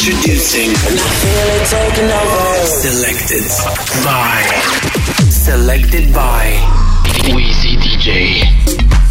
Introducing. Selected by. Selected by. Wheezy DJ.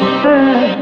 Uh.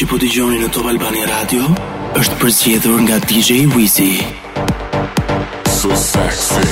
që po dëgjoni në Top Albani Radio është përzgjedhur nga DJ Wizi. So sexy.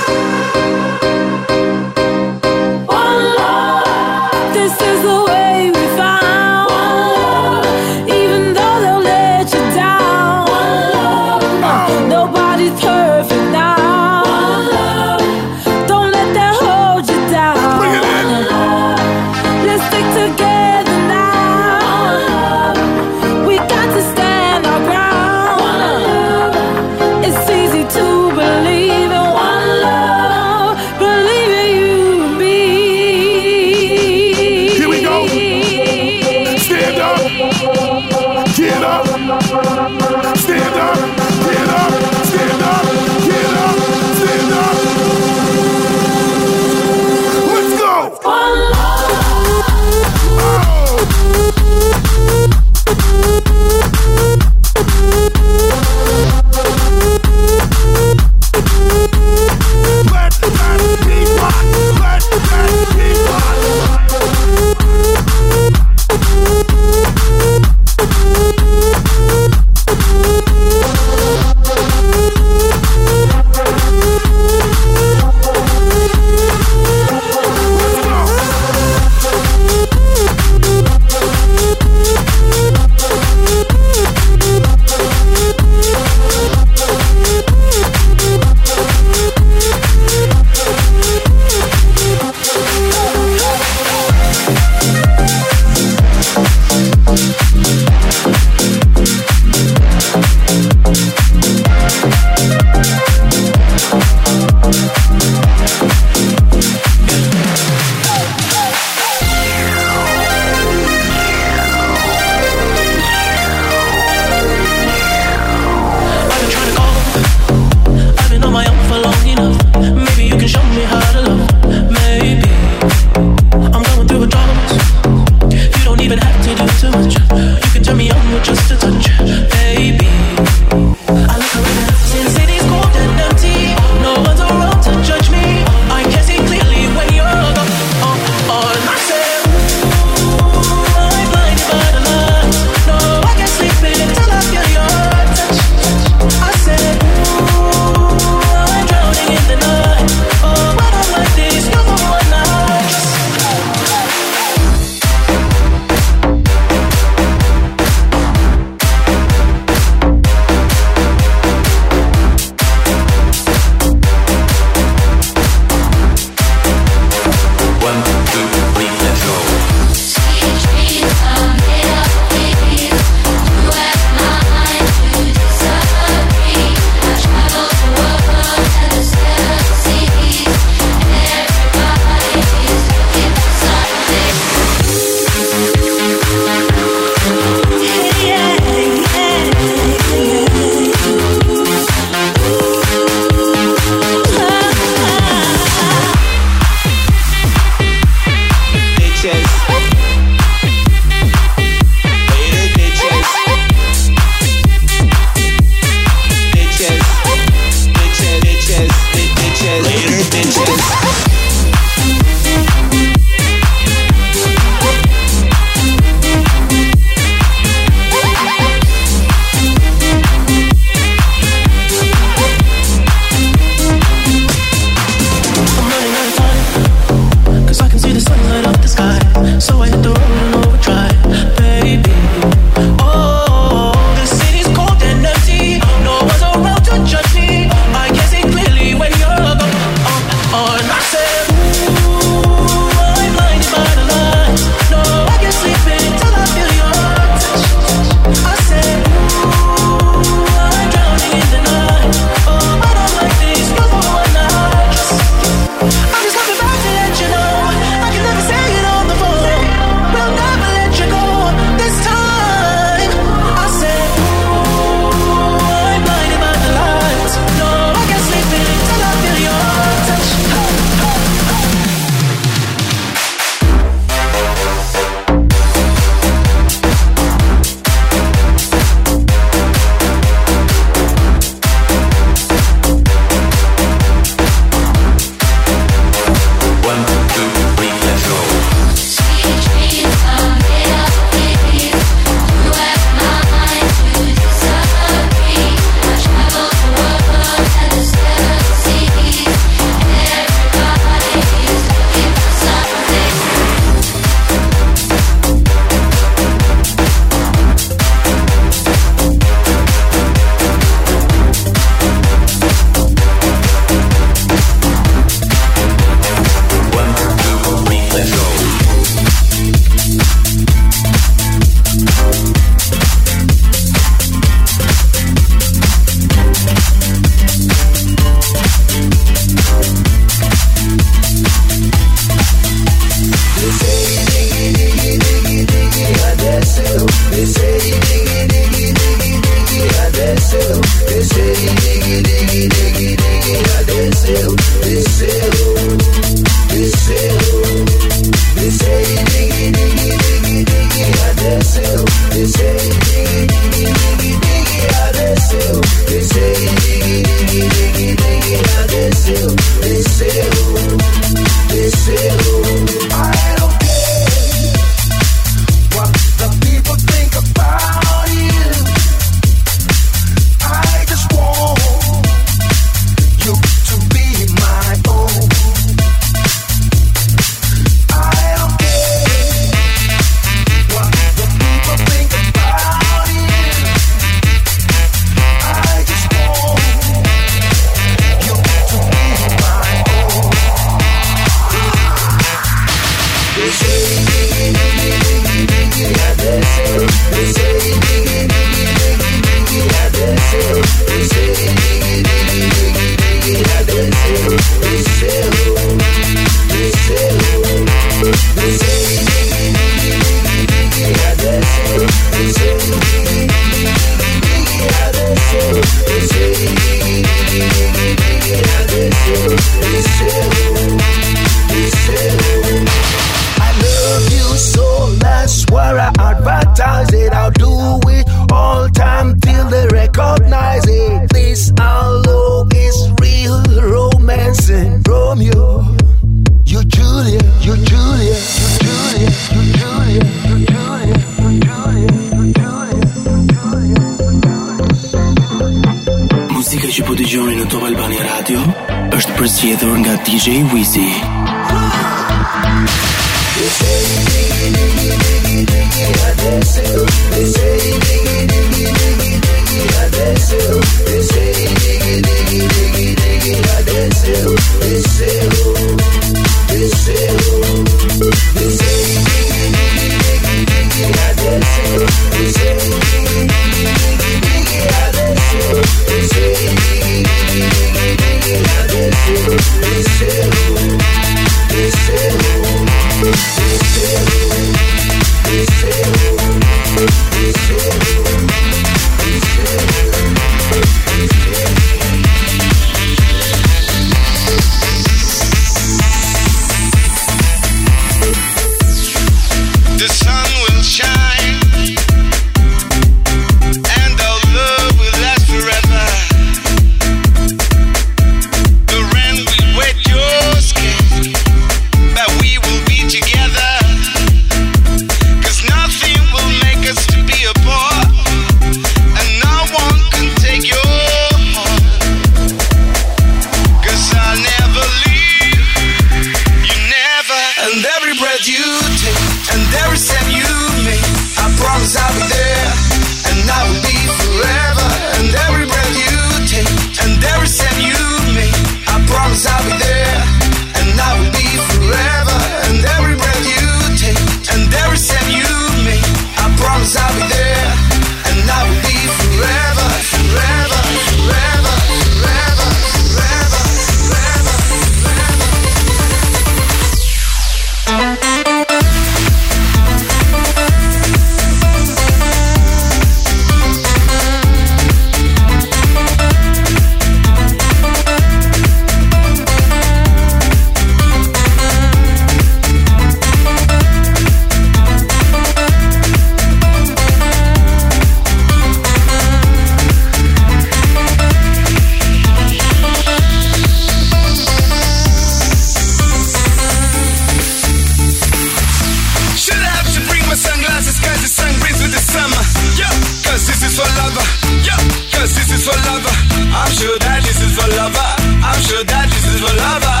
I'm sure that this is for lover. I'm sure that this is for lover.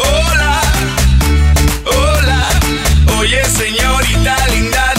Hola, hola. Oye, señorita linda.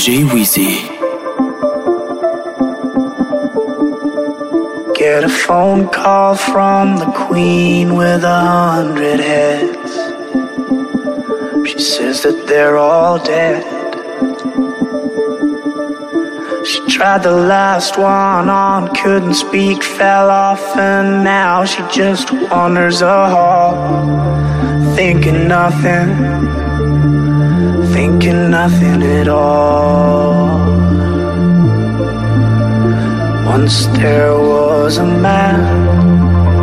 DJ. Get a phone call from the queen with a hundred heads. She says that they're all dead. She tried the last one on, couldn't speak, fell off, and now she just wanders a hall, thinking nothing, thinking nothing at all. Once there was a man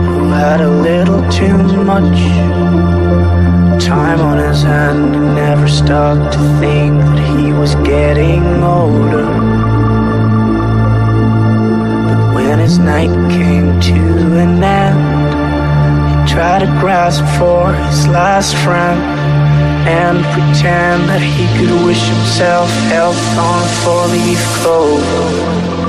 who had a little too much time on his hand and never stopped to think that he was getting older. But when his night came to an end, he tried to grasp for his last friend and pretend that he could wish himself health on a four-leaf clover.